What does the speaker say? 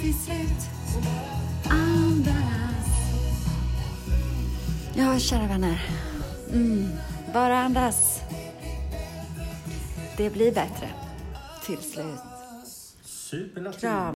till slut andas. Ja, kära vänner. Mm. Bara andas. Det blir bättre till slut. Superlativ. Kram.